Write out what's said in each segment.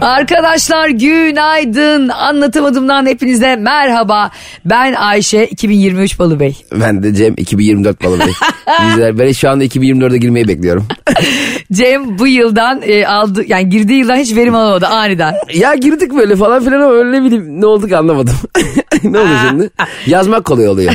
Arkadaşlar günaydın. Anlatamadığımdan hepinize merhaba. Ben Ayşe 2023 Balı Bey. Ben de Cem 2024 balı bey. Bizler, ben şu anda 2024'e girmeyi bekliyorum. Cem bu yıldan e, aldı yani girdiği yıldan hiç verim alamadı aniden. ya girdik böyle falan filan ama öyle bileyim ne oldu ki anlamadım. ne oldu şimdi? Yazmak kolay oluyor.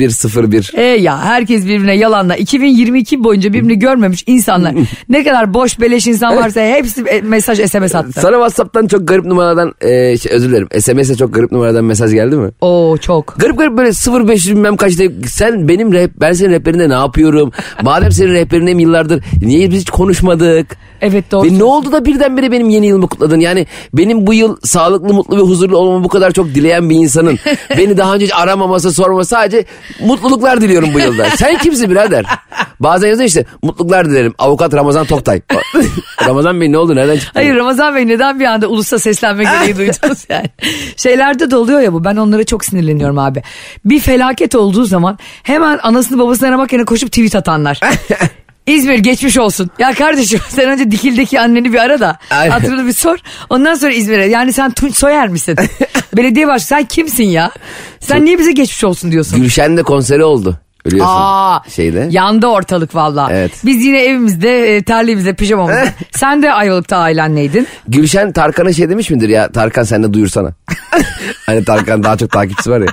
0101. E ya herkes birbirine yalanla 2022 boyunca birbirini görmemiş insanlar ne kadar boş beleş insan varsa hepsi e, mesaj SMS attı. Sana Whatsapp'tan çok garip numaradan e, şey, özür dilerim. SMS'e çok garip numaradan mesaj geldi mi? Oo çok. Garip garip böyle 0500 bilmem kaçta sen benim rap, ben senin rehberinde ne yapıyorum? Madem senin rehberinim yıllardır niye biz hiç konuşmadık? Evet doğru. Ve ne oldu da birdenbire benim yeni yılımı kutladın? Yani benim bu yıl sağlıklı, mutlu ve huzurlu olmamı bu kadar çok dileyen bir insanın beni daha önce hiç aramaması, sormaması sadece mutluluklar diliyorum bu yılda. Sen kimsin birader? Bazen yazıyor işte mutluluklar dilerim. Avukat Ramazan Toktay. Ramazan Bey ne oldu? Nereden çıktı? Hayır Ramazan Bey neden bir anda ulusa seslenme gereği duydunuz yani? Şeylerde de oluyor ya bu ben onlara çok sinirleniyorum abi. Bir felaket olduğu zaman hemen anasını babasını aramak yerine koşup tweet atanlar. İzmir geçmiş olsun. Ya kardeşim sen önce Dikil'deki anneni bir ara da Aynen. hatırını bir sor. Ondan sonra İzmir'e. Yani sen Tunç Soyer misin? Belediye başkanı sen kimsin ya? Sen niye bize geçmiş olsun diyorsun? Gülşen de konseri oldu. Biliyorsun. Aa, şeyde. yandı ortalık valla. Evet. Biz yine evimizde e, terliğimizde pijamamızda. sen de Ayvalık'ta ailenleydin. Gülşen Tarkan'a şey demiş midir ya? Tarkan sen de duyursana. hani Tarkan daha çok takipçisi var ya.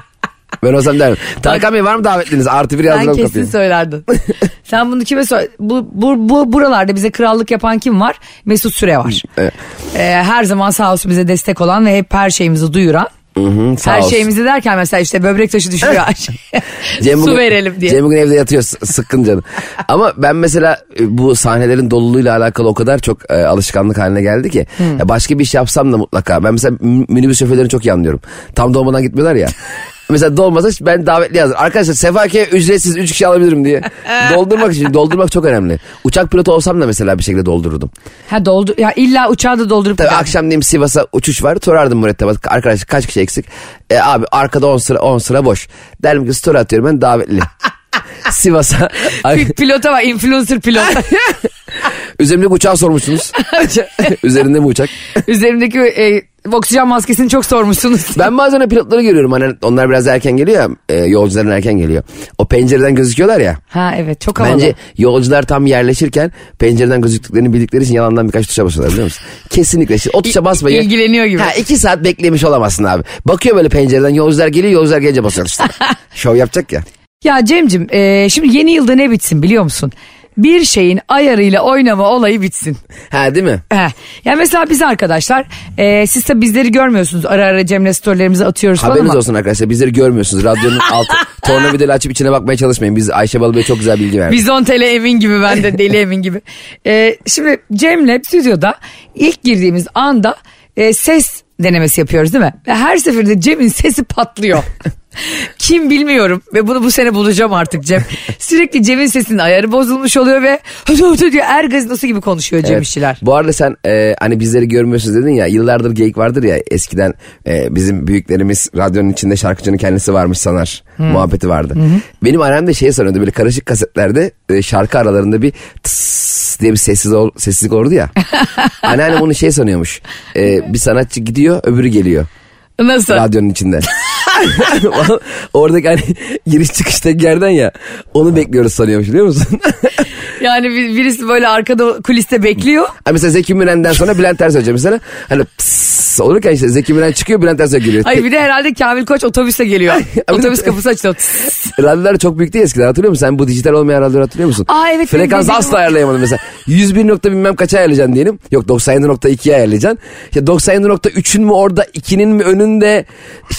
Ben olsam derim. Tarkan Bey var mı davetliniz? Artı bir yazdım kesin kapıya. söylerdin. Sen bunu kime söyle? Bu, bu, bu buralarda bize krallık yapan kim var? Mesut Süre var. Evet. Ee, her zaman sağ olsun bize destek olan ve hep her şeyimizi duyuran. Hı hı, her olsun. şeyimizi derken mesela işte böbrek taşı düşürüyor. Cem Su bugün- verelim diye. Cem bugün evde yatıyor sıkkın canı. Ama ben mesela e, bu sahnelerin doluluğuyla alakalı o kadar çok e, alışkanlık haline geldi ki. Ya başka bir iş yapsam da mutlaka. Ben mesela minibüs şoförlerini çok iyi anlıyorum. Tam dolmadan gitmiyorlar ya. Mesela dolmasa ben davetli yazdım. Arkadaşlar Sefake ücretsiz 3 kişi alabilirim diye. Doldurmak için doldurmak çok önemli. Uçak pilotu olsam da mesela bir şekilde doldururdum. ha doldu ya illa uçağı da doldurup Tabii giderdin. akşam diyeyim Sivas'a uçuş var. Sorardım mürettebat. Arkadaşlar kaç kişi eksik? E, abi arkada 10 sıra 10 sıra boş. Derim ki story atıyorum ben davetli. Sivas'a. Pilota var influencer pilot. üzerimdeki uçağı sormuşsunuz. Üzerinde mi uçak? Üzerimdeki e, oksijen maskesini çok sormuşsunuz. Ben bazen o pilotları görüyorum. Hani onlar biraz erken geliyor ya. E, yolcuların erken geliyor. O pencereden gözüküyorlar ya. Ha evet çok havalı. Bence yolcular tam yerleşirken pencereden gözüktüklerini bildikleri için yalandan birkaç tuşa basıyorlar biliyor musun? Kesinlikle. O tuşa basmayı. ilgileniyor gibi. Ha iki saat beklemiş olamazsın abi. Bakıyor böyle pencereden yolcular geliyor yolcular gelince basıyor işte. Şov yapacak ya. Ya Cem'cim e, şimdi yeni yılda ne bitsin biliyor musun? Bir şeyin ayarıyla oynama olayı bitsin. Ha değil mi? Heh. Ya mesela biz arkadaşlar e, siz tabi bizleri görmüyorsunuz. Ara ara Cem'le storylerimizi atıyoruz falan Haberiniz ama. olsun arkadaşlar bizleri görmüyorsunuz. Radyonun altı tornavidayla açıp içine bakmaya çalışmayın. Biz Ayşe Balıbey çok güzel bilgi verdi. Bizon tele emin gibi ben de deli emin gibi. E, şimdi Cem'le stüdyoda ilk girdiğimiz anda e, ses denemesi yapıyoruz değil mi? Ve her seferinde Cem'in sesi patlıyor. Kim bilmiyorum ve bunu bu sene bulacağım artık Cem. Sürekli Cem'in sesinin ayarı bozulmuş oluyor ve hötö hötö diyor er gazinosu gibi konuşuyor Cem Evet. işçiler. Bu arada sen e, hani bizleri görmüyorsunuz dedin ya yıllardır geyik vardır ya eskiden e, bizim büyüklerimiz radyonun içinde şarkıcının kendisi varmış sanar muhabbeti vardı. Benim annem de şey sanıyordu böyle karışık kasetlerde e, şarkı aralarında bir tıs diye bir sessiz ol- sessizlik olurdu ya. Anneannem onu şey sanıyormuş E, bir sanatçı gidiyor öbürü geliyor Nasıl? radyonun içinde. Oradaki hani giriş çıkıştaki yerden ya onu bekliyoruz sanıyormuş biliyor musun? Yani bir- birisi böyle arkada kuliste bekliyor. Ha mesela Zeki Müren'den sonra Bülent Ersoy hocam mesela hani pss olurken işte Zeki Müren çıkıyor Bülent Ersoy geliyor. Hayır bir de herhalde Kamil Koç otobüse geliyor. Otobüs kapısı açılıyor. Tıs. Radyolar çok büyük değil eskiden hatırlıyor musun? Sen bu dijital olmayan radyoları hatırlıyor musun? Aa, evet, benim Frekansı dediğim asla o. ayarlayamadın mesela. 101 nokta bilmem kaça ayarlayacaksın diyelim. Yok 97.2'ye ayarlayacaksın. İşte 97.3'ün mü orada 2'nin mi önünde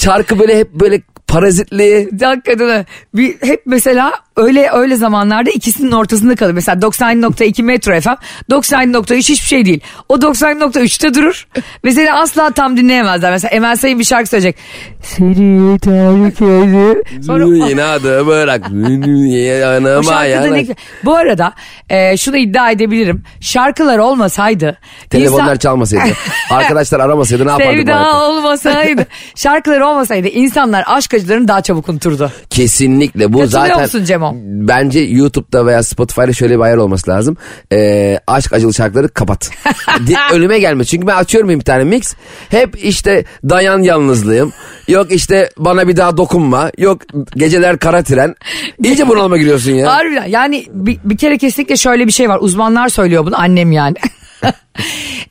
şarkı böyle hep böyle parazitli. Hakikaten bir, hep mesela öyle öyle zamanlarda ikisinin ortasında kalır. Mesela 90.2 Metro FM 90.3 hiçbir şey değil. O 90.3'te durur ve seni asla tam dinleyemezler. Mesela Emel Sayın bir şarkı söyleyecek. Seni terk edip. Sonra Yine adı bırak. Yanıma şarkıda yana. ne... Bu arada e, şunu iddia edebilirim. Şarkılar olmasaydı. Telefonlar insan- çalmasaydı. Arkadaşlar aramasaydı ne yapardık? Sevda olmasaydı. Şarkılar olmasaydı insanlar aşk acılarını daha çabuk unuturdu. Kesinlikle bu Katılıyor zaten musun Cemo? bence YouTube'da veya Spotify'da şöyle bir ayar olması lazım. Ee, aşk acılı şarkıları kapat. Di- Önüme gelme çünkü ben açıyorum bir tane mix. Hep işte dayan yalnızlığım. Yok işte bana bir daha dokunma. Yok geceler kara tren. İyice bunalıma giriyorsun ya. Harbiden yani bir, bir kere kesinlikle şöyle bir şey var. Uzmanlar söylüyor bunu annem yani.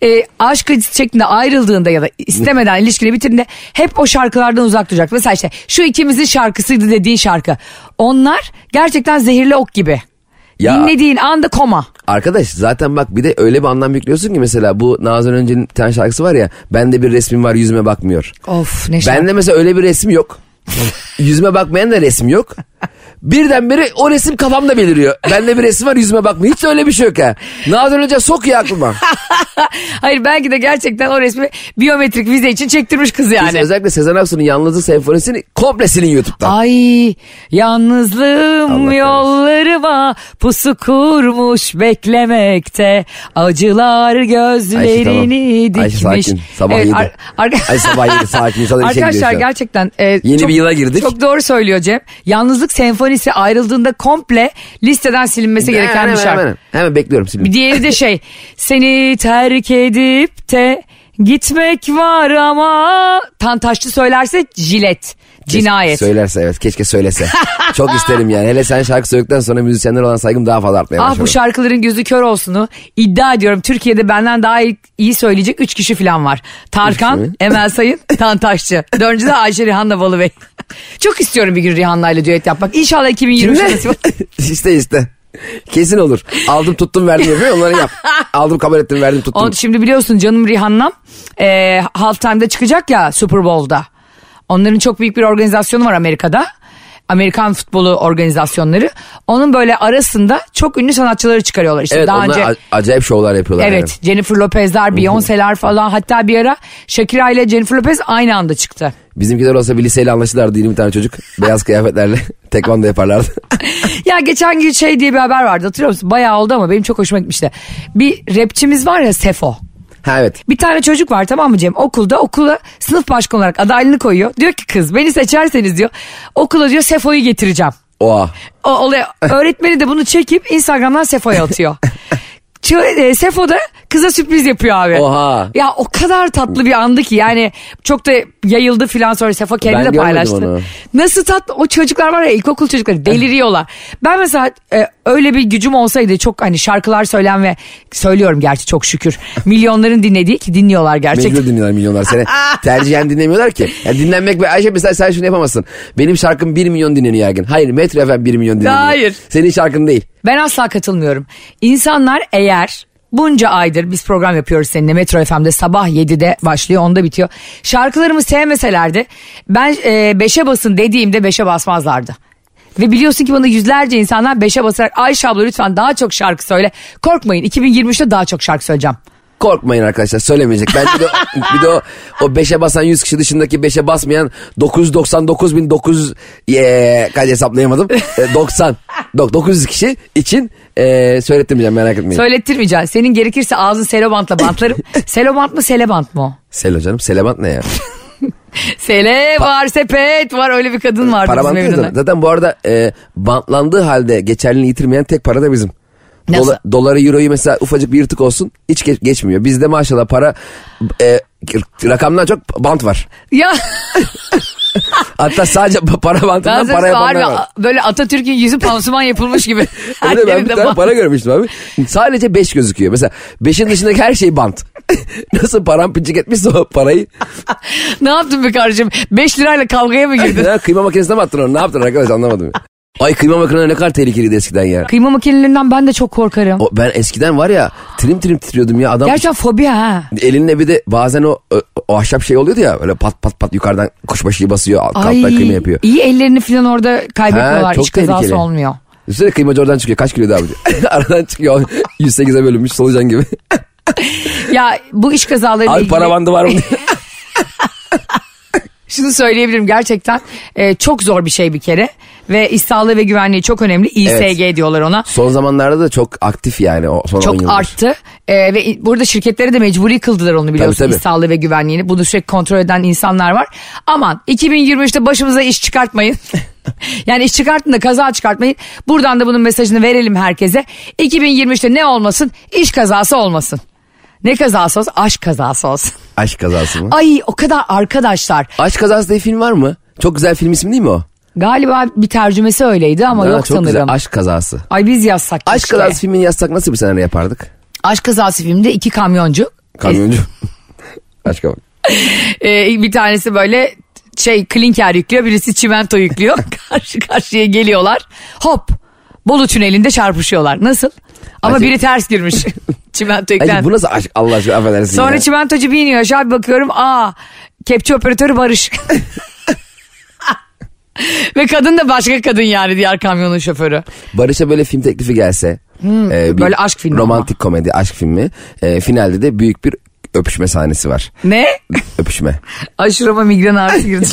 e, aşk acısı şeklinde ayrıldığında ya da istemeden ilişkini bitirdiğinde hep o şarkılardan uzak duracak. Mesela işte şu ikimizin şarkısıydı dediğin şarkı. Onlar gerçekten zehirli ok gibi. Ya- Dinlediğin anda koma. Arkadaş zaten bak bir de öyle bir anlam yüklüyorsun ki mesela bu Nazan Önce'nin bir tane şarkısı var ya. Bende bir resmim var yüzüme bakmıyor. Of ne şarkı. Bende mesela öyle bir resim yok. yüzüme bakmayan da resim yok. Birdenbire o resim kafamda beliriyor. Bende bir resim var yüzüme bakmıyor. Hiç öyle bir şey yok ha. Nazan Önce sok ya aklıma. Hayır belki de gerçekten o resmi biyometrik vize için çektirmiş kız yani. Biz özellikle Sezen Aksu'nun Yalnızlık Senfonisi'ni komplesinin YouTube'dan. Ay yalnızlığım Allah yollarıma pusu kurmuş beklemekte acılar gözlerini Ayşe, dikmiş. sakin. Sabah yedi. Ay, sabah yedi, sakin. Arkadaşlar gerçekten e, Yeni çok- bir yıla girdik. Çok doğru söylüyor Cem. Yalnızlık senfonisi ayrıldığında komple listeden silinmesi gereken hemen, bir şarkı. Hemen, hemen bekliyorum şimdi. Bir diğeri de şey seni terk edip de gitmek var ama Tantaşlı söylerse jilet cinayet. Söylerse evet keşke söylese. Çok isterim yani. Hele sen şarkı söyledikten sonra müzisyenler olan saygım daha fazla artmaya Ah başladı. bu şarkıların gözü kör olsunu iddia ediyorum. Türkiye'de benden daha iyi, iyi söyleyecek 3 kişi falan var. Tarkan? Emel Sayın, Tantaşçı. Dördüncü de Ayşe Rihanna Balıbey. Çok istiyorum bir gün Rihanna ile düet yapmak. İnşallah 2023 Kimle? nasip olur. iste iste. Kesin olur. Aldım tuttum verdim yapıyor onları yap. Aldım kabul ettim verdim tuttum. On, şimdi biliyorsun canım Rihanna'm e, halftime'da çıkacak ya Super Bowl'da. Onların çok büyük bir organizasyonu var Amerika'da. Amerikan futbolu organizasyonları. Onun böyle arasında çok ünlü sanatçıları çıkarıyorlar. İşte evet daha onlar önce acayip şovlar yapıyorlar. Evet yani. Jennifer Lopez'ler, Beyoncé'ler falan hatta bir ara Shakira ile Jennifer Lopez aynı anda çıktı. Bizimkiler olsa bir liseyle anlaşırlardı 20 tane çocuk. beyaz kıyafetlerle tekvando yaparlardı. ya geçen gün şey diye bir haber vardı hatırlıyor musun? Bayağı oldu ama benim çok hoşuma gitmişti. Bir rapçimiz var ya Sefo. Ha evet. Bir tane çocuk var tamam mı Cem? Okulda okula sınıf başkanı olarak adaylığını koyuyor. Diyor ki kız beni seçerseniz diyor okula diyor Sefo'yu getireceğim. Oha. O, olaya, öğretmeni de bunu çekip Instagram'dan Sefo'ya atıyor. Ç- e, Sefo da kıza sürpriz yapıyor abi. Oha. Ya o kadar tatlı bir andı ki yani çok da yayıldı filan sonra Sefo kendi Ben de paylaştı. onu. Nasıl tatlı o çocuklar var ya ilkokul çocukları deliriyorlar. Ben mesela e, öyle bir gücüm olsaydı çok hani şarkılar söylen ve söylüyorum gerçi çok şükür. Milyonların dinlediği ki dinliyorlar gerçekten. Mecbur dinliyorlar milyonlar seni. Tercihen dinlemiyorlar ki. Yani dinlenmek ve Ayşe mesela sen şunu yapamazsın. Benim şarkım 1 milyon dinleniyor her gün. Hayır Metro FM 1 milyon dinleniyor. Hayır. Senin şarkın değil. Ben asla katılmıyorum. İnsanlar eğer bunca aydır biz program yapıyoruz seninle Metro FM'de sabah 7'de başlıyor 10'da bitiyor. Şarkılarımı sevmeselerdi ben 5'e basın dediğimde 5'e basmazlardı. Ve biliyorsun ki bana yüzlerce insanlar 5'e basarak Ayşe abla lütfen daha çok şarkı söyle. Korkmayın 2023'te daha çok şarkı söyleyeceğim. Korkmayın arkadaşlar söylemeyecek. Ben bir de, bir de o, o 5'e basan 100 kişi dışındaki 5'e basmayan 999 bin 900 ee, kaç hesaplayamadım. E, 90 Dok- 900 kişi için ee, söylettirmeyeceğim merak etmeyin. Söylettirmeyeceğim. Senin gerekirse ağzın selobantla bantlarım. selobant mı selebant mı o? Selo canım Selebant ne ya? Sele var sepet var öyle bir kadın vardı Para bizim zaten. Zaten bu arada e, bantlandığı halde geçerliliğini yitirmeyen tek para da bizim. Nasıl? Dola, doları euroyu mesela ufacık bir yırtık olsun hiç geç- geçmiyor. Bizde maşallah para e, rakamdan çok bant var. Ya Hatta sadece para bantından sana para yapanlar harbi var. böyle Atatürk'ün yüzü pansuman yapılmış gibi. Öyle ben bir tane bant. para görmüştüm abi. Sadece 5 gözüküyor. Mesela 5'in dışındaki her şey bant. Nasıl paramparçık etmişse o parayı. Ne yaptın be kardeşim? 5 lirayla kavgaya mı girdin? Kıyma makinesine mi attın onu? Ne yaptın arkadaş anlamadım. Ay kıyma makineleri ne kadar tehlikeliydi eskiden ya. Kıyma makinelerinden ben de çok korkarım. O, ben eskiden var ya trim trim titriyordum ya adam Gerçekten fobi ha. elinle bir de bazen o, o- o ahşap şey oluyordu ya öyle pat pat pat yukarıdan kuşbaşıyı basıyor alttan Ay, kıyma yapıyor. iyi ellerini falan orada kaybetmiyorlar. Ha, çok kazası tehlikeli. olmuyor. Üstelik kıymacı oradan çıkıyor kaç kilo daha Aradan çıkıyor 108'e bölünmüş solucan gibi. Ya bu iş kazalarıyla Abi ilgili para bandı var mı? Şunu söyleyebilirim gerçekten e, çok zor bir şey bir kere. Ve iş sağlığı ve güvenliği çok önemli. İSG diyorlar ona. Son zamanlarda da çok aktif yani o son 10 Çok arttı ee, ve burada şirketlere de mecburi kıldılar onu biliyorsun Tabii, tabii. iş sağlığı ve güvenliğini. Bunu sürekli kontrol eden insanlar var. Aman 2023'te başımıza iş çıkartmayın. yani iş çıkartın da kaza çıkartmayın. Buradan da bunun mesajını verelim herkese. 2023'te ne olmasın? İş kazası olmasın. Ne kazası olsun? Aşk kazası olsun. Aşk kazası mı? Ay o kadar arkadaşlar. Aşk kazası diye film var mı? Çok güzel film ismi değil mi o? Galiba bir tercümesi öyleydi ama Ha, yok çok sanırım. güzel aşk kazası. Ay biz yazsak Aşk keşke. kazası filmini yazsak nasıl bir senaryo yapardık? Aşk kazası filminde iki kamyoncu. Kamyoncu. Aşka bak. Ee, bir tanesi böyle şey klinker yüklüyor birisi çimento yüklüyor. Karşı karşıya geliyorlar. Hop Bolu tünelinde çarpışıyorlar. Nasıl? Ama Acı- biri ters girmiş. çimento Ay, bu nasıl aşk Allah aşkına affedersin Sonra ya. çimentocu bir iniyor aşağı bir bakıyorum. Aa kepçe operatörü Barış. Ve kadın da başka kadın yani diğer kamyonun şoförü. Barış'a böyle film teklifi gelse. e, bir Hmm, böyle aşk filmi Romantik komedi aşk filmi. E, finalde de büyük bir öpüşme sahnesi var. Ne? Öpüşme. Aşırıma migren ağrısı girdi.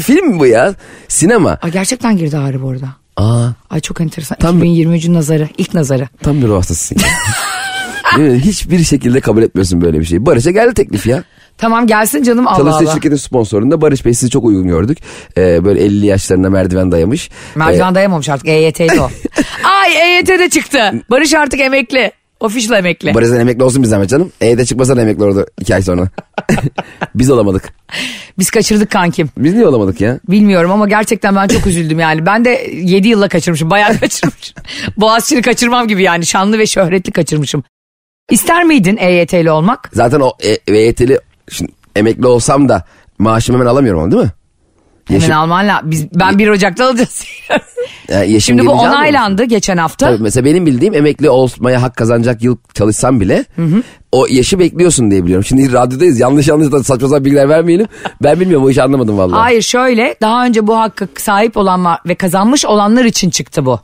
film mi bu ya? Sinema. Ay gerçekten girdi ağrı bu arada. Aa Ay çok enteresan. Tam- 2023'ün nazarı. ilk nazarı. tam bir ruh hastasısın ya. Değil mi? Hiçbir şekilde kabul etmiyorsun böyle bir şeyi. Barış'a geldi teklif ya. Tamam gelsin canım Allah Çalıştığı Allah. şirketin sponsorunda Barış Bey sizi çok uygun gördük. Ee, böyle 50 yaşlarında merdiven dayamış. Merdiven dayamamış artık EYT'ydi o. Ay EYT de çıktı. Barış artık emekli. Official emekli. Barış'dan emekli olsun bir zahmet canım. E'de çıkmasa da emekli olurdu 2 ay sonra. Biz olamadık. Biz kaçırdık kankim. Biz niye olamadık ya? Bilmiyorum ama gerçekten ben çok üzüldüm yani. Ben de 7 yılla kaçırmışım. Bayağı kaçırmışım. Boğaziçi'ni kaçırmam gibi yani. Şanlı ve şöhretli kaçırmışım. İster miydin EYT'li olmak? Zaten o e, VYT'li şimdi emekli olsam da maaşımı hemen alamıyorum ama değil mi? Hemen Yeşim- alman lazım. Biz, ben 1 Ocak'ta alacağız. Yani Şimdi bu onaylandı geçen hafta. Tabii mesela benim bildiğim emekli olmaya hak kazanacak yıl çalışsam bile o yaşı bekliyorsun diye biliyorum. Şimdi radyodayız yanlış yanlış da saçma sapan bilgiler vermeyelim. Ben bilmiyorum o işi anlamadım vallahi. Hayır şöyle daha önce bu hakkı sahip olan ve kazanmış olanlar için çıktı bu.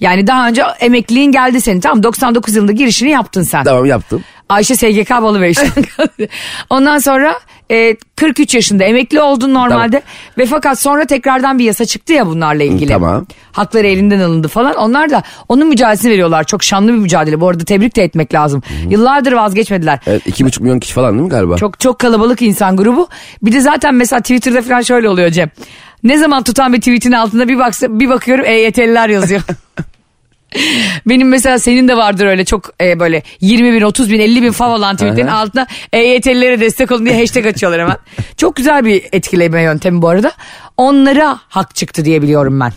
Yani daha önce emekliliğin geldi senin tamam 99 yılında girişini yaptın sen. Tamam yaptım. Ayşe SGK Balıbey. Ondan sonra e, 43 yaşında emekli oldun normalde ve fakat sonra tekrardan bir yasa çıktı ya bunlarla ilgili. tamam. Hakları elinden alındı falan. Onlar da onun mücadelesini veriyorlar. Çok şanlı bir mücadele. Bu arada tebrik de etmek lazım. Yıllardır vazgeçmediler. Evet iki buçuk milyon kişi falan değil mi galiba? Çok çok kalabalık insan grubu. Bir de zaten mesela Twitter'da falan şöyle oluyor Cem. Ne zaman tutan bir tweetin altında bir baksa bir bakıyorum EYT'liler yazıyor. Benim mesela senin de vardır öyle çok e, böyle 20 bin, 30 bin, 50 bin fav olan tweetlerin altına EYT'lilere destek olun diye hashtag açıyorlar hemen. Çok güzel bir etkileme yöntemi bu arada. Onlara hak çıktı diye biliyorum ben.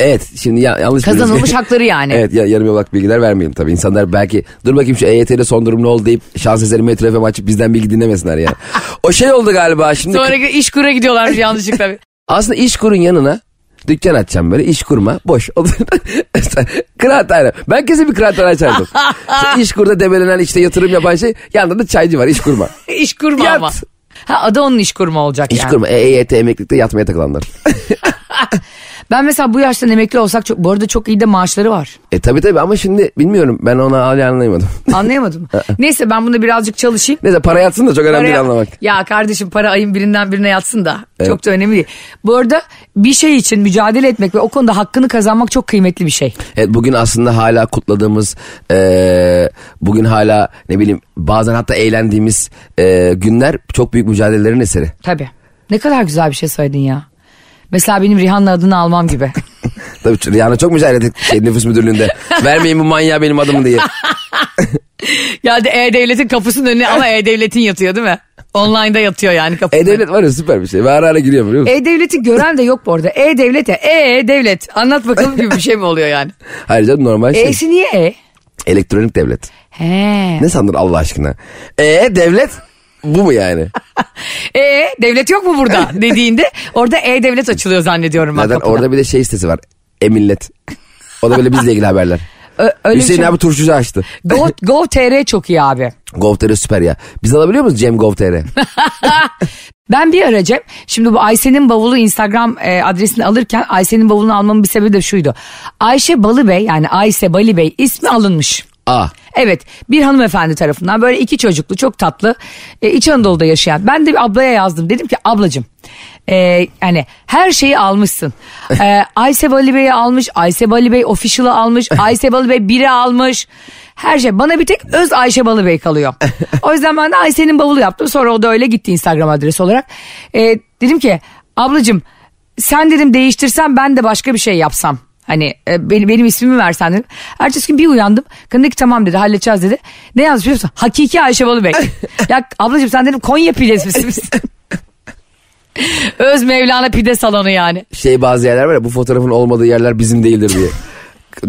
Evet şimdi ya, yanlış Kazanılmış biliriz. hakları yani. Evet ya, yarım yolak bilgiler vermeyelim tabii. İnsanlar belki dur bakayım şu EYT'de son durum ne oldu deyip şans eseri Metro FM açıp bizden bilgi dinlemesinler yani. o şey oldu galiba şimdi. Sonra iş kura gidiyorlarmış yanlışlıkla. Aslında iş kurun yanına dükkan açacağım böyle iş kurma boş. kıraathane. Ben kesin bir kıraathane açardım. İşte iş kurda debelenen işte yatırım yapan şey yanında da çaycı var iş kurma. iş kurma Yat. ama. Ha adı onun iş kurma olacak İş yani. kurma. E, EYT emeklilikte yatmaya takılanlar. Ben mesela bu yaştan emekli olsak çok, bu arada çok iyi de maaşları var. e tabi tabi ama şimdi bilmiyorum ben onu hala anlayamadım. Anlayamadım. Neyse ben bunda birazcık çalışayım. Neyse para yatsın da çok önemli değil Paraya- anlamak. Ya kardeşim para ayın birinden birine yatsın da. Evet. Çok da önemli değil. Bu arada bir şey için mücadele etmek ve o konuda hakkını kazanmak çok kıymetli bir şey. Evet bugün aslında hala kutladığımız eee, bugün hala ne bileyim bazen hatta eğlendiğimiz eee, günler çok büyük mücadelelerin eseri. Tabii. Ne kadar güzel bir şey söyledin ya. Mesela benim Rihanna adını almam gibi. Tabii Rihanna çok mücadele etti şey, nüfus müdürlüğünde. Vermeyin bu manyağı benim adımı diye. Geldi E-Devlet'in kapısının önüne ama E-Devlet'in yatıyor değil mi? Online'da yatıyor yani kapısının. E-Devlet var ya süper bir şey. Ve ara ara giriyor biliyor musun? E-Devlet'i gören de yok bu arada. E-Devlet'e E-Devlet anlat bakalım gibi bir şey mi oluyor yani? Hayır canım normal şey. E'si niye E? Elektronik devlet. He. Ne sandın Allah aşkına? E devlet bu mu yani? E devlet yok mu burada dediğinde orada E-Devlet açılıyor zannediyorum ben kapıda. orada bir de şey sitesi var. E millet. O da böyle bizle ilgili haberler. ö- öyle bir Hüseyin şey. abi turşucu açtı. Go, Go.tr çok iyi abi. Gov.tr süper ya. Biz alabiliyor muyuz Cem Gov.tr? Ben bir ara Cem, şimdi bu Ayşe'nin bavulu Instagram e, adresini alırken Ayşe'nin bavulunu almamın bir sebebi de şuydu. Ayşe Balıbey yani Ayşe Bali Bey ismi alınmış. Aa. Evet bir hanımefendi tarafından böyle iki çocuklu çok tatlı e, İç Anadolu'da yaşayan. Ben de bir ablaya yazdım dedim ki ablacım e, yani her şeyi almışsın. E, Ayse Bali Bey'i almış, Ayse Bali Bey official'ı almış, Ayse Bali Bey 1'i almış. Her şey bana bir tek öz Ayşe Balı Bey kalıyor. O yüzden ben de Ayşe'nin bavulu yaptım. Sonra o da öyle gitti Instagram adresi olarak. E, dedim ki ablacım sen dedim değiştirsen ben de başka bir şey yapsam. Hani e, benim, benim ismimi versen dedim. Ertesi gün bir uyandım. Kadın dedi ki tamam dedi halledeceğiz dedi. Ne yazmış biliyor musun? Hakiki Ayşe Balıbek. ya ablacığım sen dedim Konya pidesi misin? Öz Mevlana pide salonu yani. Şey bazı yerler var ya bu fotoğrafın olmadığı yerler bizim değildir diye.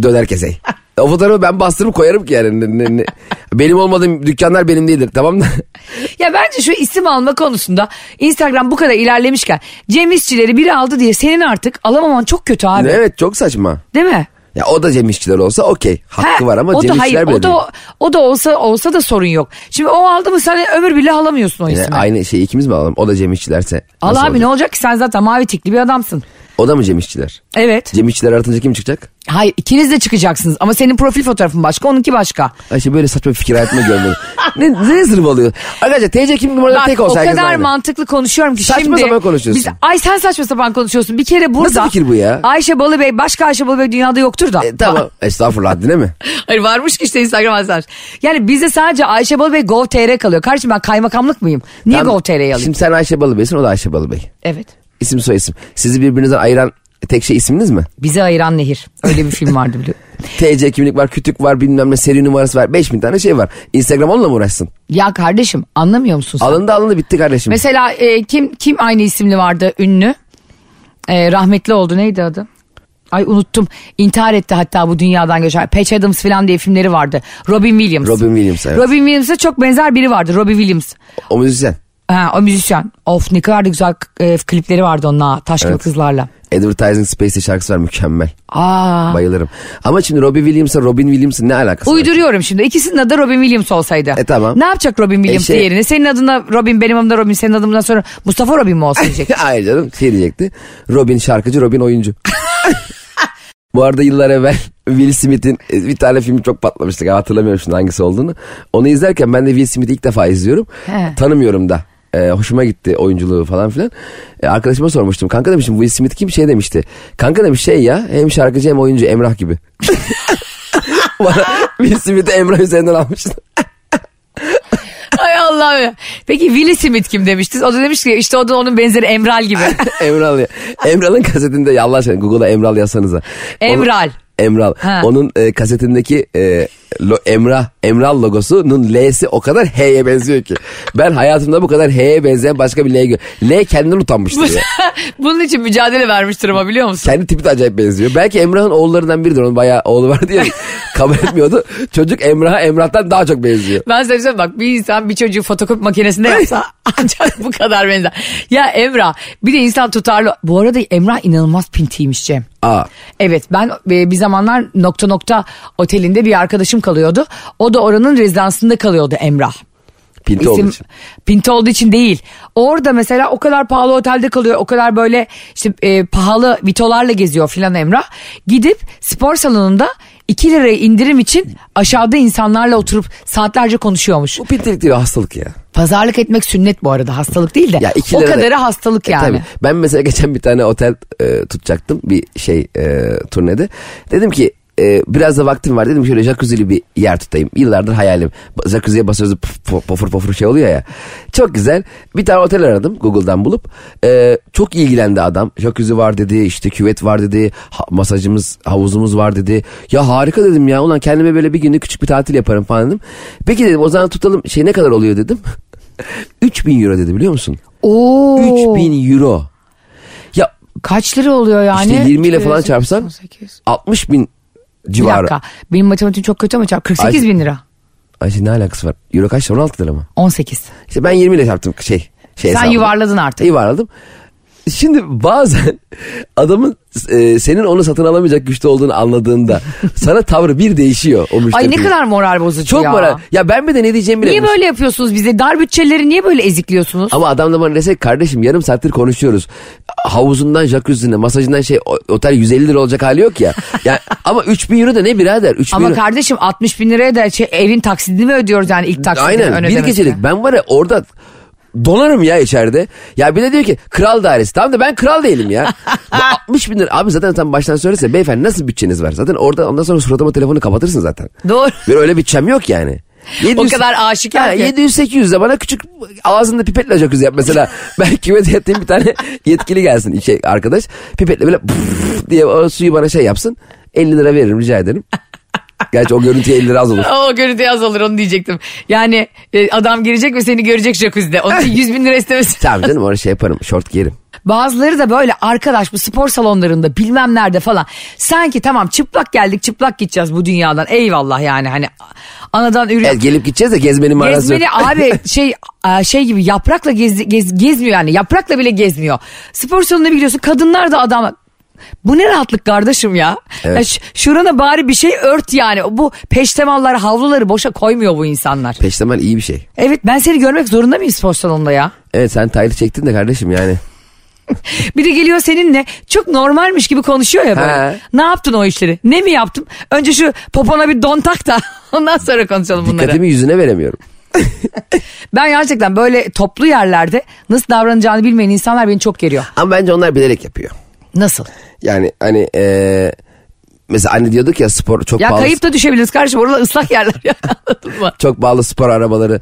Döner kesey. O fotoğrafı ben bastırıp koyarım ki yani. Benim olmadığım dükkanlar benim değildir tamam da. Ya bence şu isim alma konusunda Instagram bu kadar ilerlemişken Cem İşçileri biri aldı diye senin artık alamaman çok kötü abi. evet çok saçma. Değil mi? Ya o da Cem İşçiler olsa okey. Hakkı Ha, var ama o Cem da hayır, o değil. da, o da olsa olsa da sorun yok. Şimdi o aldı mı sen ömür bile alamıyorsun o Yine ismi. aynı şey ikimiz mi alalım? O da Cem İşçilerse. Al abi olacak? ne olacak ki sen zaten mavi tikli bir adamsın. O da mı Cem İşçiler? Evet. Cem İşçiler aratınca kim çıkacak? Hayır ikiniz de çıkacaksınız ama senin profil fotoğrafın başka onunki başka. Ay işte böyle saçma bir fikir hayatımda görmedim. ne, ne zırvalıyor? Arkadaşlar TC kimlik numaraları Bak tek o olsa herkes kadar aynı. mantıklı konuşuyorum ki Saçma şimdi. sapan konuşuyorsun. Biz, ay sen saçma sapan konuşuyorsun. Bir kere burada. Nasıl fikir bu ya? Ayşe Balıbey başka Ayşe Balıbey dünyada yoktur da. E, tamam. Estağfurullah haddine mi? Hayır varmış ki işte Instagram adresi. Yani bizde sadece Ayşe Balıbey Gov.tr kalıyor. Kardeşim ben kaymakamlık mıyım? Niye Tamam. Gov.tr'yi alayım? Şimdi sen Ayşe Balıbey'sin o da Ayşe Balıbey. Evet. İsim soy isim. Sizi birbirinizden ayıran tek şey isminiz mi? Bizi ayıran nehir. Öyle bir film vardı biliyorum. TC kimlik var, kütük var, bilmem ne seri numarası var. 5000 tane şey var. Instagram onunla mı uğraşsın? Ya kardeşim anlamıyor musun sen? Alındı alındı bitti kardeşim. Mesela e, kim kim aynı isimli vardı ünlü? E, rahmetli oldu neydi adı? Ay unuttum. İntihar etti hatta bu dünyadan göçer. Patch Adams falan diye filmleri vardı. Robin Williams. Robin Williams, evet. Robin Williams'a çok benzer biri vardı. Robin Williams. O müzisyen. Ha, o müzisyen. Of ne kadar da güzel e, klipleri vardı onunla. Taş gibi Evet. kızlarla. Advertising Space'te şarkısı var mükemmel. Aa. Bayılırım. Ama şimdi Robin Williams'la Robin Williams'ın ne alakası var? Uyduruyorum şimdi. İkisinin adı Robin Williams olsaydı. E, tamam. Ne yapacak Robin Williams şey- yerine? Senin adına Robin, benim adımda Robin, senin adımdan sonra Mustafa Robin mi olsun diyecek? Hayır canım şey diyecekti. Robin şarkıcı, Robin oyuncu. Bu arada yıllar evvel Will Smith'in e, bir tane filmi çok patlamıştı. Hatırlamıyorum şimdi hangisi olduğunu. Onu izlerken ben de Will Smith'i ilk defa izliyorum. He. Tanımıyorum da. E, hoşuma gitti oyunculuğu falan filan. E, arkadaşıma sormuştum. Kanka demiştim Will Smith kim şey demişti. Kanka demiş şey ya hem şarkıcı hem oyuncu Emrah gibi. Bana Will Smith'i Emrah üzerinden almıştı. Ay Allah'ım ya. Peki Will Smith kim demiştiniz? O da demiş ki işte o da onun benzeri Emral gibi. Emral ya. Emral'ın kasetinde ya Allah aşkına Google'a Emral yazsanıza. Emral. Emral. Ha. Onun e, kasetindeki e, lo, Emrah, Emral logosunun L'si o kadar H'ye benziyor ki. Ben hayatımda bu kadar H'ye benzeyen başka bir L gör. L kendinden utanmıştır ya. Bunun için mücadele vermiştir ama biliyor musun? Kendi tipi de acayip benziyor. Belki Emrah'ın oğullarından biridir. Onun bayağı oğlu var diye kabul etmiyordu. Çocuk Emrah'a Emrah'tan daha çok benziyor. Ben size bir şey bak bir insan bir çocuğu fotokopi makinesinde yapsa ancak bu kadar benzer. Ya Emrah bir de insan tutarlı. Bu arada Emrah inanılmaz pintiymiş Cem. Aa. Evet ben e, bir zamanlar nokta nokta otelinde bir arkadaşım kalıyordu. O da oranın rezidansında kalıyordu Emrah. Pinti olduğu için. pinti olduğu için değil. Orada mesela o kadar pahalı otelde kalıyor. O kadar böyle işte e, pahalı vitolarla geziyor filan Emrah. Gidip spor salonunda 2 liraya indirim için aşağıda insanlarla oturup saatlerce konuşuyormuş. Bu pintilik değil hastalık ya. Pazarlık etmek sünnet bu arada hastalık değil de. Ya o kadarı hastalık E, yani. tabii. Ben mesela geçen bir tane otel e, tutacaktım bir şey e, turnede. Dedim ki e, biraz da vaktim var dedim şöyle jacuzzi'li bir yer tutayım. Yıllardır hayalim. Jacuzziye basıyoruz pofur pofur şey oluyor ya. Çok güzel. Bir tane otel aradım Google'dan bulup. E, çok ilgilendi adam. Jacuzzi var dedi işte küvet var dedi. Ha- masajımız havuzumuz var dedi. Ya harika dedim ya ulan kendime böyle bir günlük küçük bir tatil yaparım falan dedim. Peki dedim o zaman tutalım şey ne kadar oluyor dedim. 3000 euro dedi biliyor musun? Oo. 3000 euro. Ya Kaç lira oluyor yani? İşte 20 ile falan 200, çarpsan 18. 60 bin Bir civarı. dakika. Benim matematiğim çok kötü ama çarp. 48 Ay- bin lira. Ayşe ne alakası var? Euro kaç lira? 16 lira mı? 18. İşte ben 20 ile çarptım şey. şey Sen hesabını. yuvarladın artık. Yuvarladım. Şimdi bazen adamın e, senin onu satın alamayacak güçte olduğunu anladığında sana tavrı bir değişiyor o müşteri. Ay ne kadar moral bozucu Çok ya. moral. Ya ben bir de ne diyeceğimi Niye böyle yapıyorsunuz bize? Dar bütçeleri niye böyle ezikliyorsunuz? Ama adam da bana dese kardeşim yarım saattir konuşuyoruz. Havuzundan, jacuzzi'ne, masajından şey o- otel 150 lira olacak hali yok ya. Yani, ama 3000 euro da ne birader? 3000 Ama euro. kardeşim 60 bin liraya da şey, evin taksidini mi ödüyoruz yani ilk taksidini Aynen bir gecelik. Ben var ya orada donarım ya içeride. Ya bir de diyor ki kral dairesi. Tamam da ben kral değilim ya. Bu 60 bin lira. Abi zaten tam baştan söylese beyefendi nasıl bütçeniz var? Zaten orada ondan sonra suratıma telefonu kapatırsın zaten. Doğru. Bir öyle bütçem yok yani. O kadar aşikar ki. 700-800 de bana küçük ağzında pipetle jacuzzi yap. Mesela ben küvete yatayım bir tane yetkili gelsin şey, arkadaş. Pipetle böyle diye o suyu bana şey yapsın. 50 lira veririm rica ederim. Gerçi o görüntüye 50 lira az olur. O görüntü az olur onu diyecektim. Yani e, adam girecek ve seni görecek jacuzzi'de. Onun için 100 bin lira istemesi. Tamam canım orada şey yaparım şort giyerim. Bazıları da böyle arkadaş bu spor salonlarında bilmem nerede falan. Sanki tamam çıplak geldik çıplak gideceğiz bu dünyadan. Eyvallah yani hani anadan ürün. Evet, gelip gideceğiz de gezmenin manası yok. Gezmeli abi şey şey gibi yaprakla gez, gez- gezmiyor yani yaprakla bile gezmiyor. Spor salonuna bir gidiyorsun kadınlar da adam bu ne rahatlık kardeşim ya. Evet. ya şurana bari bir şey ört yani. Bu peştemalları havluları boşa koymuyor bu insanlar. Peştemal iyi bir şey. Evet ben seni görmek zorunda mıyım spor salonunda ya? Evet sen taylı çektin de kardeşim yani. Bir de geliyor seninle çok normalmiş gibi konuşuyor ya böyle. He. Ne yaptın o işleri? Ne mi yaptım? Önce şu popona bir don tak da ondan sonra konuşalım bunları. Dikkatimi yüzüne veremiyorum. Ben gerçekten böyle toplu yerlerde nasıl davranacağını bilmeyen insanlar beni çok geriyor. Ama bence onlar bilerek yapıyor. Nasıl? Yani hani eee mesela anne diyorduk ya spor çok Ya pahalı. kayıp da düşebiliriz kardeşim. Oralar ıslak yerler ya. Anladın mı? Çok pahalı spor arabaları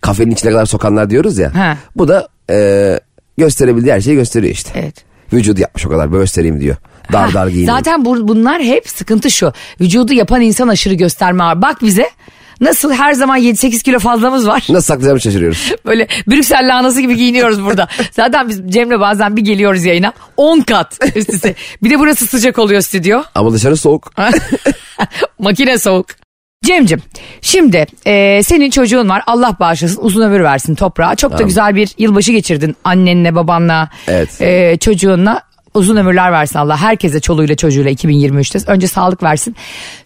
kafenin içine kadar sokanlar diyoruz ya. He. Bu da eee gösterebildiği her şeyi gösteriyor işte. Evet. Vücudu yapmış o kadar göstereyim diyor. Dar Ha, dar giyineyim. Zaten bu, bunlar hep sıkıntı şu. Vücudu yapan insan aşırı gösterme var. Bak bize nasıl her zaman 7-8 kilo fazlamız var. Nasıl saklayacağımı şaşırıyoruz. Böyle Brüksel lahanası gibi giyiniyoruz burada. Zaten biz Cem'le bazen bir geliyoruz yayına 10 kat üst üste. Bir de burası sıcak oluyor stüdyo. Ama dışarı soğuk. Makine soğuk. Cem'cim şimdi e, senin çocuğun var Allah bağışlasın uzun ömür versin toprağa. Çok da güzel bir yılbaşı geçirdin annenle babanla Evet. e, çocuğunla uzun ömürler versin Allah herkese çoluğuyla çocuğuyla 2023'te önce sağlık versin.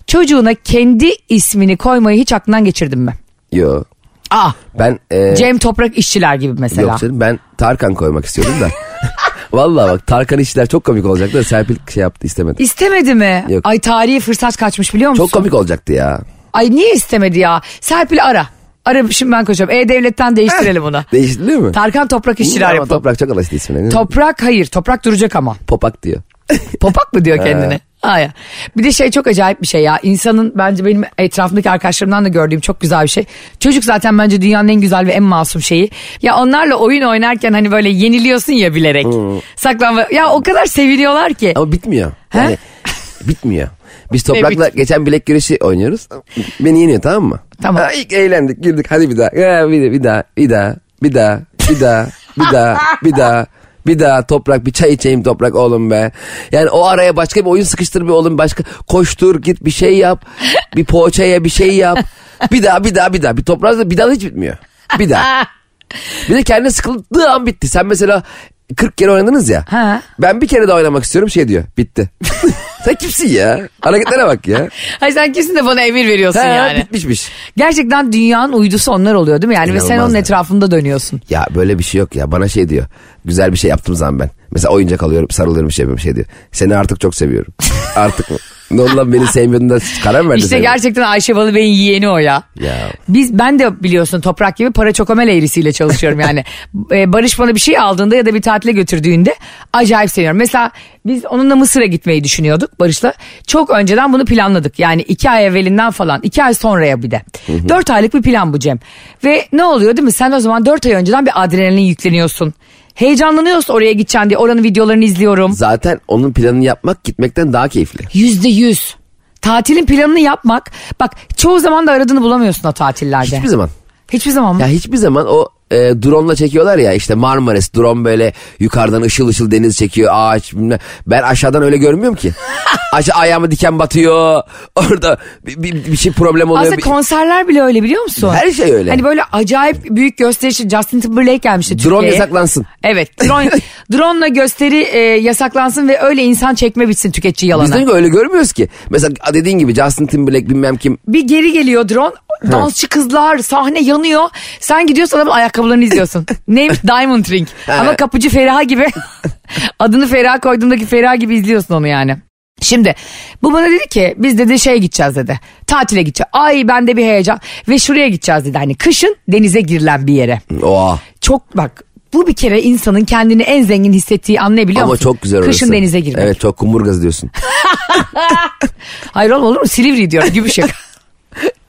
Çocuğuna kendi ismini koymayı hiç aklından geçirdin mi? Yo. Aa Ben eee Cem Toprak işçiler gibi mesela. Yok canım ben Tarkan koymak istiyordum da. Vallahi bak Tarkan işler çok komik olacaktı da Serpil şey yaptı istemedi. İstemedi mi? Yok. Ay tarihi fırsat kaçmış biliyor musun? Çok komik olacaktı ya. Ay niye istemedi ya? Serpil ara. Ara şimdi ben koşacağım. E-Devlet'ten değiştirelim onu. Değişti değil mi? Tarkan Toprak işçiler yapalım. Toprak çok alıştı ismine. Toprak hayır. Toprak duracak ama. Popak diyor. Popak mı diyor kendine? Hayır. Bir de şey çok acayip bir şey ya. İnsanın bence benim etrafımdaki arkadaşlarımdan da gördüğüm çok güzel bir şey. Çocuk zaten bence dünyanın en güzel ve en masum şeyi. Ya onlarla oyun oynarken hani böyle yeniliyorsun ya bilerek. Saklanma. Ya o kadar seviniyorlar ki. Ama bitmiyor. He? Yani bitmiyor. Biz Toprak'la geçen bilek güreşi oynuyoruz. Beni yeniyor tamam mı? Tamam. Ha, ilk eğlendik girdik hadi bir daha. Ya, bir, bir daha bir daha bir daha bir daha bir daha bir daha. Bir daha toprak bir çay içeyim toprak oğlum be. Yani o araya başka bir oyun sıkıştır bir oğlum başka. Koştur git bir şey yap. Bir poğaçaya bir şey yap. Bir daha bir daha bir daha. Bir toprak bir daha hiç bitmiyor. Bir daha. Bir de kendine sıkıldığı an bitti. Sen mesela 40 kere oynadınız ya. Ha. Ben bir kere daha oynamak istiyorum şey diyor. Bitti. Sen kimsin ya? Hareketlere bak ya. Hayır sen kesin de bana emir veriyorsun Ha, yani. bitmişmiş. Gerçekten dünyanın uydusu onlar oluyor değil mi? Yani ve sen onun yani. etrafında dönüyorsun. Ya böyle bir şey yok ya. Bana şey diyor. Güzel bir şey yaptığım zaman ben. Mesela oyuncak alıyorum sarılıyorum şey yapıyorum şey diyor. Seni artık çok seviyorum. artık mı? Ne oldu lan beni sevmiyordun da karar mı verdin İşte sen? gerçekten Ayşe Balıbey'in yeğeni o ya. Ya. Biz ben de biliyorsun toprak gibi para çokomel eğrisiyle çalışıyorum yani. Ee, Barış bana bir şey aldığında ya da bir tatile götürdüğünde acayip seviyorum. Mesela biz onunla Mısır'a gitmeyi düşünüyorduk Barış'la. Çok önceden bunu planladık. Yani iki ay evvelinden falan iki ay sonraya bir de. Dört aylık bir plan bu Cem. Ve ne oluyor değil mi? Sen o zaman dört ay önceden bir adrenalin yükleniyorsun. Heyecanlanıyorsun oraya gideceksin diye oranın videolarını izliyorum. Zaten onun planını yapmak gitmekten daha keyifli. Yüzde yüz. Tatilin planını yapmak. Bak çoğu zaman da aradığını bulamıyorsun o tatillerde. Hiçbir zaman. Hiçbir zaman mı? Ya hiçbir zaman o e, drone'la çekiyorlar ya işte Marmaris drone böyle yukarıdan ışıl ışıl deniz çekiyor ağaç bilmem. Ben aşağıdan öyle görmüyorum ki. Aşağı ayağıma diken batıyor. Orada bir, bir, bir şey problem oluyor. Aslında konserler bile öyle biliyor musun? Her şey öyle. Hani böyle acayip büyük gösterişi Justin Timberlake gelmişti Drone Türkiye'ye. yasaklansın. Evet drone, drone'la gösteri e, yasaklansın ve öyle insan çekme bitsin tüketici Biz yalana. de öyle görmüyoruz ki. Mesela dediğin gibi Justin Timberlake bilmem kim. Bir geri geliyor drone dansçı kızlar sahne yanıyor. Sen gidiyorsun adamın ayakkabılarını izliyorsun. Neymiş Diamond Ring. Ama kapıcı Feriha gibi adını Feriha koyduğumdaki Feriha gibi izliyorsun onu yani. Şimdi bu bana dedi ki biz dedi şeye gideceğiz dedi. Tatile gideceğiz. Ay bende bir heyecan ve şuraya gideceğiz dedi. Hani kışın denize girilen bir yere. Oha. Çok bak bu bir kere insanın kendini en zengin hissettiği anlayabiliyor Ama musun? çok güzel orası. Kışın denize girmek. Evet çok kumburgaz diyorsun. Hayır oğlum olur mu? Silivri diyorum Gümüşşaka.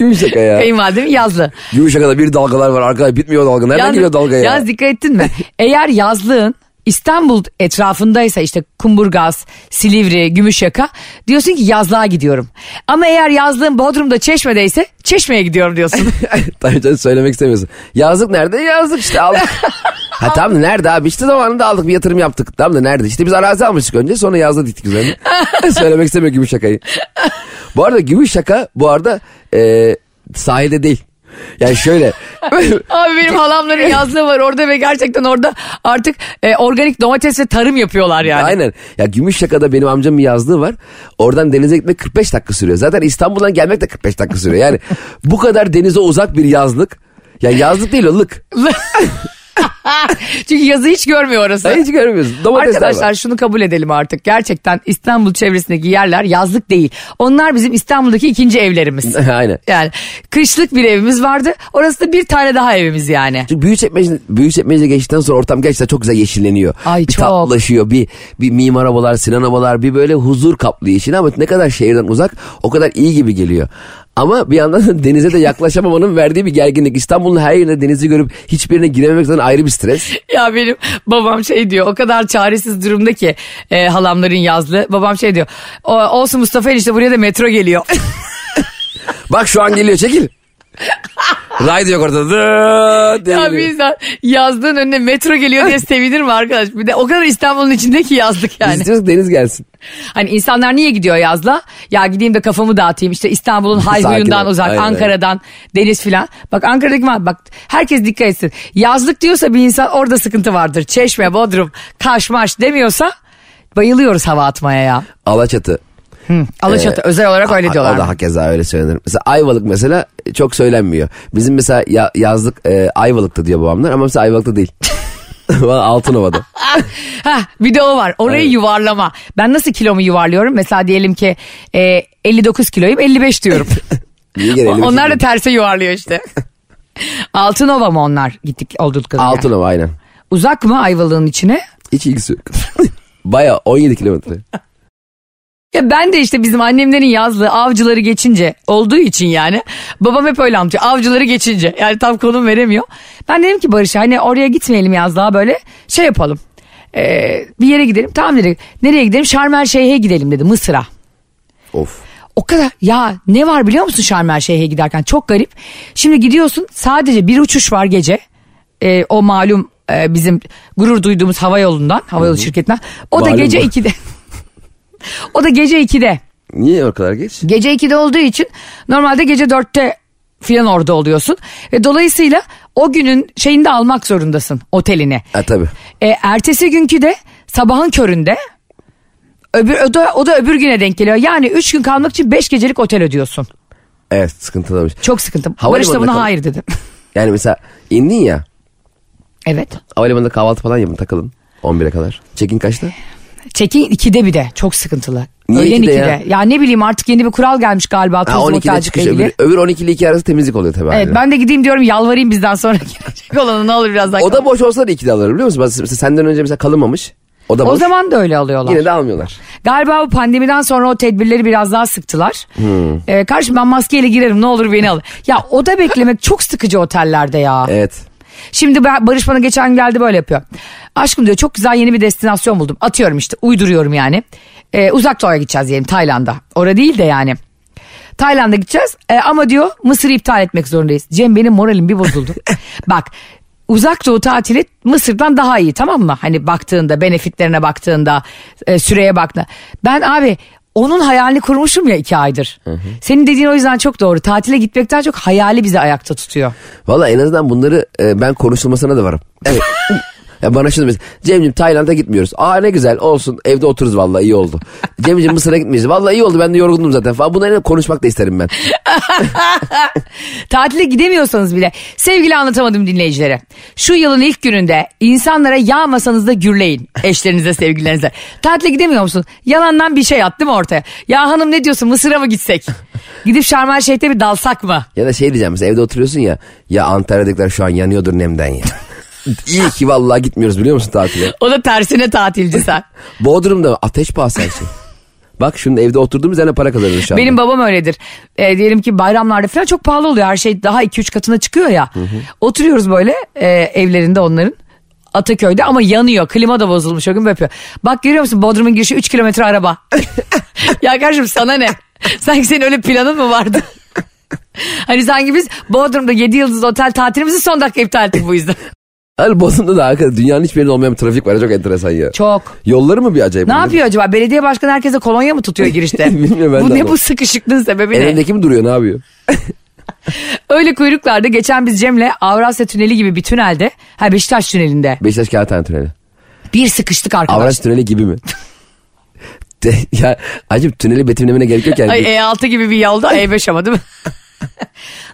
Gümüşşaka ya. Kayınvalidem yazlı. Gümüşşaka'da bir dalgalar var arkadaş bitmiyor dalga. Nereden Yalnız- geliyor dalga ya? Yalnız dikkat ettin mi? Eğer yazlığın İstanbul etrafındaysa işte Kumburgaz, Silivri, Gümüşyaka diyorsun ki yazlığa gidiyorum. Ama eğer yazlığın Bodrum'da Çeşme'deyse Çeşme'ye gidiyorum diyorsun. Tabii canım söylemek istemiyorsun. Yazlık nerede? Yazlık işte aldık. ha tamam da nerede abi? İşte zamanında aldık bir yatırım yaptık. Tamam da nerede? İşte biz arazi almıştık önce sonra yazlık diktik üzerine. söylemek istemiyor Gümüşşaka'yı. bu arada Gümüşşaka bu arada e, sahilde değil. Yani şöyle Abi benim halamların yazlığı var orada ve gerçekten orada artık e, organik domates ve tarım yapıyorlar yani. aynen ya Gümüşşaka'da benim amcamın yazlığı var. Oradan denize gitmek 45 dakika sürüyor. Zaten İstanbul'dan gelmek de 45 dakika sürüyor. Yani bu kadar denize uzak bir yazlık. Ya yazlık değil o lık. Çünkü yazı hiç görmüyor orası. Hiç görmüyorsun. Domatesler Arkadaşlar var. şunu kabul edelim artık. Gerçekten İstanbul çevresindeki yerler yazlık değil. Onlar bizim İstanbul'daki ikinci evlerimiz. aynen. Yani kışlık bir evimiz vardı. Orası da bir tane daha evimiz yani. Çünkü Büyükçekmece, Büyükçekmece geçtikten sonra ortam gerçekten çok güzel yeşilleniyor. Ay, bir çok. tatlılaşıyor. Bir, bir mimar havalar, Sinan havalar bir böyle huzur kaplıyor işini ama ne kadar şehirden uzak o kadar iyi gibi geliyor. Ama bir yandan da denize de yaklaşamamanın verdiği bir gerginlik. İstanbul'un her yerinde denizi görüp hiçbirine girememek zaten ayrı bir stres. Ya benim babam şey diyor o kadar çaresiz durumda ki e, halamların yazlığı. Babam şey diyor o, olsun Mustafa enişte buraya da metro geliyor. Bak şu an geliyor çekil. Ray diyor orada. Diye ya bir insan yazdığın önüne metro geliyor diye sevinir mi arkadaş? Bir de o kadar İstanbul'un içindeki yazlık Biz yani. istiyoruz ki deniz gelsin. Hani insanlar niye gidiyor yazla? Ya gideyim de kafamı dağıtayım. İşte İstanbul'un hayhuyundan uzak, Aynen, Ankara'dan, deniz filan. Bak Ankara'daki var. Bak herkes dikkat etsin. Yazlık diyorsa bir insan orada sıkıntı vardır. Çeşme, Bodrum, Kaşmaş demiyorsa bayılıyoruz hava atmaya ya. Alaçatı. Alaçatı özel olarak öyle diyorlar. O da hakeza öyle söylenir. Mesela Ayvalık mesela çok söylenmiyor. Bizim mesela ya- yazlık e, Ayvalık'ta diyor babamlar ama mesela Ayvalık'ta değil. Altınova'da. Ha bir de o var. Orayı Evet. yuvarlama. Ben nasıl kilomu yuvarlıyorum? Mesela diyelim ki e, 59 kiloyum 55 diyorum. Onlar da terse yuvarlıyor işte. Altınova mı onlar gittik olduk kadar. Altınova aynen. Uzak mı Ayvalık'ın içine? Hiç ilgisi yok. Baya 17 kilometre. Ya ben de işte bizim annemlerin yazlığı avcıları geçince olduğu için yani babam hep öyle anlatıyor avcıları geçince yani tam konum veremiyor. Ben dedim ki Barış'a hani oraya gitmeyelim yazlığa böyle şey yapalım Ee, bir yere gidelim tamam dedi nereye gidelim Şarmel Şeyh'e gidelim dedi Mısır'a. Of. O kadar ya ne var biliyor musun Şarmel Şeyh'e giderken çok garip. Şimdi gidiyorsun sadece bir uçuş var gece Ee, o malum e, bizim gurur duyduğumuz hava yolundan hava yolu şirketinden o da Malum gece mu? 2'de. o da gece 2'de. Niye o kadar geç? Gece 2'de olduğu için normalde gece 4'te filan orada oluyorsun. Ve dolayısıyla o günün şeyini de almak zorundasın otelini. Ha tabii. E, ertesi günkü de sabahın köründe öbür, o, da, o da öbür güne denk geliyor. Yani 3 gün kalmak için 5 gecelik otel ödüyorsun. Evet sıkıntılıymış. Çok sıkıntı. Barış da buna kal- hayır dedi. Yani mesela indin ya. evet. Havalimanında kahvaltı falan yapın takılın. 11'e kadar. Çekin kaçta? Çekin 2'de bir de çok sıkıntılı. Niye Öğlen 2'de 2'de. ya? Ya? ne bileyim artık yeni bir kural gelmiş galiba. Ha, turizm 12'de otelcilikle çıkış. ilgili. Öbür, öbür 12 ile 2 arası temizlik oluyor tabii. Evet aynen. ben de gideyim diyorum yalvarayım bizden sonra gelecek olanı ne olur biraz daha. O da boş olsa da 2'de alır biliyor musun? Mesela senden önce mesela kalınmamış. O da boş. O zaman da öyle alıyorlar. Yine de almıyorlar. Galiba bu pandemiden sonra o tedbirleri biraz daha sıktılar. Hmm. Ee, kardeşim ben maskeyle girerim ne olur beni al. Ya oda beklemek çok sıkıcı otellerde ya. Evet. Şimdi ben- Barış bana geçen geldi böyle yapıyor. Aşkım diyor çok güzel yeni bir destinasyon buldum. Atıyorum işte uyduruyorum yani. Ee, uzak doğuya gideceğiz diyelim Tayland'a. Orada değil de yani. Tayland'a gideceğiz Ee, ama diyor Mısır'ı iptal etmek zorundayız. Cem benim moralim bir bozuldu. Bak uzak doğu tatili Mısır'dan daha iyi tamam mı? Hani baktığında benefitlerine baktığında e, süreye baktığında. Ben abi onun hayalini kurmuşum ya iki aydır. Senin dediğin o yüzden çok doğru. Tatile gitmekten çok hayali bizi ayakta tutuyor. Valla en azından bunları e, ben konuşulmasına da varım. Evet. Ya bana şunu mesela Cem'ciğim Tayland'a gitmiyoruz. Aa ne güzel olsun evde otururuz vallahi iyi oldu. Cem'ciğim Mısır'a gitmeyeceğiz. Vallahi iyi oldu ben de yorgundum zaten falan. Bunları konuşmak da isterim ben. Tatile gidemiyorsanız bile sevgili anlatamadım dinleyicilere. Şu yılın ilk gününde insanlara yağmasanız da gürleyin eşlerinize sevgililerinize. Tatile gidemiyor musun? Yalandan bir şey at değil mi ortaya? Ya hanım ne diyorsun Mısır'a mı gitsek? Gidip Şarm El Şeyh'te bir dalsak mı? Ya da şey diyeceğim mesela evde oturuyorsun ya. Ya Antalya'dakiler şu an yanıyordur nemden ya. İyi ki vallahi gitmiyoruz biliyor musun tatile? O da tersine tatilci sen. Bodrum'da ateş pahası her şey. Bak şunun evde oturduğumuz yerine para kazanıyoruz şu anda. Benim babam öyledir. E, diyelim ki bayramlarda falan çok pahalı oluyor. Her şey daha 2-3 katına çıkıyor ya. Oturuyoruz böyle e, evlerinde onların. Ataköy'de ama yanıyor. Klima da bozulmuş o gün yapıyor. Bak görüyor musun Bodrum'un girişi 3 kilometre araba. ya kardeşim sana ne? Sanki senin öyle planın mı vardı? hani sanki biz Bodrum'da 7 yıldız otel tatilimizi son dakika iptal ettik bu yüzden. Hani Bodrum'da da hakikaten dünyanın hiçbir yerinde olmayan bir trafik var. Çok enteresan ya. Çok. Yolları mı bir acayip? Ne yapıyor acaba? Belediye başkanı herkese kolonya mı tutuyor girişte? Bilmiyorum ben bu de ne ama. bu sıkışıklığın sebebi ne? Elindeki mi duruyor ne yapıyor? Öyle kuyruklarda geçen biz Cem'le Avrasya Tüneli gibi bir tünelde, ha Beşiktaş Tüneli'nde Beşiktaş Kağıthane Tüneli. bir sıkıştık arkadaş. Avrasya Tüneli gibi mi? De, ya acaba tüneli betimlemene gerek yok yani. Ay E6 gibi bir yolda E5 ama değil mi?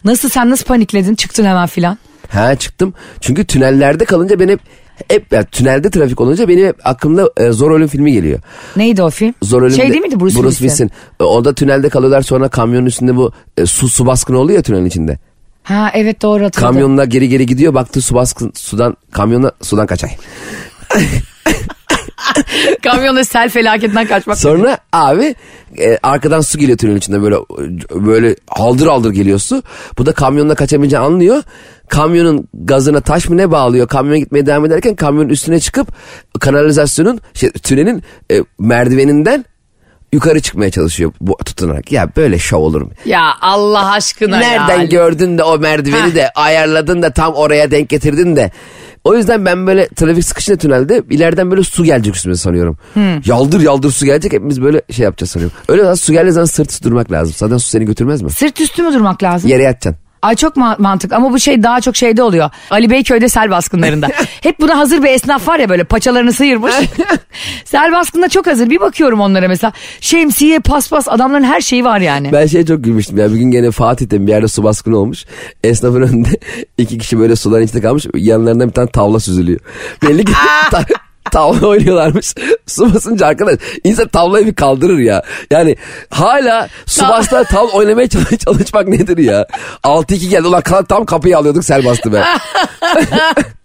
nasıl sen nasıl panikledin çıktın hemen filan? Ha çıktım. Çünkü tünellerde kalınca benim hep, hep yani tünelde trafik olunca benim hep aklımda e, Zor Ölüm filmi geliyor. Neydi o film? Zor Ölüm şey de- değil miydi Bruce, Bruce Willis'in? Willis'in. E, Orada tünelde kalıyorlar sonra kamyonun üstünde bu e, su su baskını oluyor ya tünelin içinde. Ha evet doğru hatırladım. Kamyonla geri geri gidiyor baktı su baskın sudan kamyona sudan kaçay. Kamyonda sel felaketinden kaçmak. Sonra abi e, arkadan su geliyor tünelin içinde böyle böyle haldır haldır geliyor su. Bu da kamyonla kaçamayınca anlıyor. Kamyonun gazına taş mı ne bağlıyor? Kamyon gitmeye devam ederken kamyonun üstüne çıkıp kanalizasyonun şey, tünelin e, merdiveninden yukarı çıkmaya çalışıyor bu tutunarak. Ya böyle şov olur mu? Ya Allah aşkına Nereden ya. gördün de o merdiveni Heh. de ayarladın da tam oraya denk getirdin de. O yüzden ben böyle trafik sıkışınca tünelde ileriden böyle su gelecek üstüme sanıyorum. Hmm. Yaldır yaldır su gelecek hepimiz böyle şey yapacağız sanıyorum. Öyle zaman su geldiği zaman sırt üstü durmak lazım. Zaten su seni götürmez mi? Sırt üstü mü durmak lazım? Yere yatacaksın. Ay çok ma- mantık ama bu şey daha çok şeyde oluyor. Ali Beyköy'de sel baskınlarında. Hep buna hazır bir esnaf var ya böyle paçalarını sıyırmış. sel baskında çok hazır. Bir bakıyorum onlara mesela. Şemsiye, paspas adamların her şeyi var yani. Ben şeye çok gülmüştüm ya. Bir gün gene Fatih'te bir yerde su baskını olmuş. Esnafın önünde iki kişi böyle suların içinde kalmış. Yanlarından bir tane tavla süzülüyor. Belli ki tavla oynuyorlarmış. Su basınca arkadaş insan tavlayı bir kaldırır ya. Yani hala su bastılar tavla oynamaya çalış- çalışmak nedir ya? 6-2 geldi. Ulan tam kapıyı alıyorduk sel bastı be.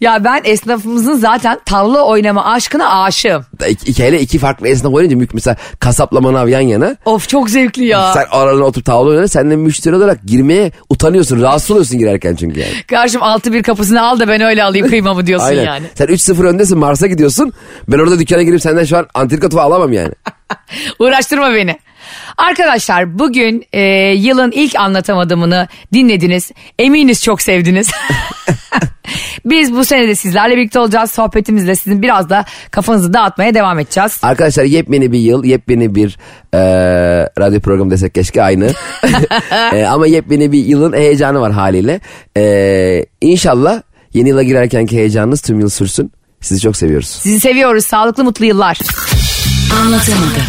Ya ben esnafımızın zaten tavla oynama aşkına aşığım. iki, iki, hele iki farklı esnaf oynayınca mesela kasapla manav yan yana. Of çok zevkli ya. Sen aralarına oturup tavla oynarsan sen de müşteri olarak girmeye utanıyorsun. Rahatsız oluyorsun girerken çünkü yani. Karşım altı bir kapısını al da ben öyle alayım kıymamı diyorsun Aynen. yani. Sen 3-0 öndesin Mars'a gidiyorsun. Ben orada dükkana girip senden şu an antrikot alamam yani. Uğraştırma beni. Arkadaşlar bugün e, yılın ilk anlatamadığımını dinlediniz. Eminiz çok sevdiniz. Biz bu sene de sizlerle birlikte olacağız. Sohbetimizle sizin biraz da kafanızı dağıtmaya devam edeceğiz. Arkadaşlar yepyeni bir yıl, yepyeni bir e, radyo programı desek keşke aynı. E, ama yepyeni bir yılın heyecanı var haliyle. E, inşallah yeni yıla girerkenki heyecanınız tüm yıl sürsün. Sizi çok seviyoruz. Sizi seviyoruz. Sağlıklı mutlu yıllar. Anlatamadım.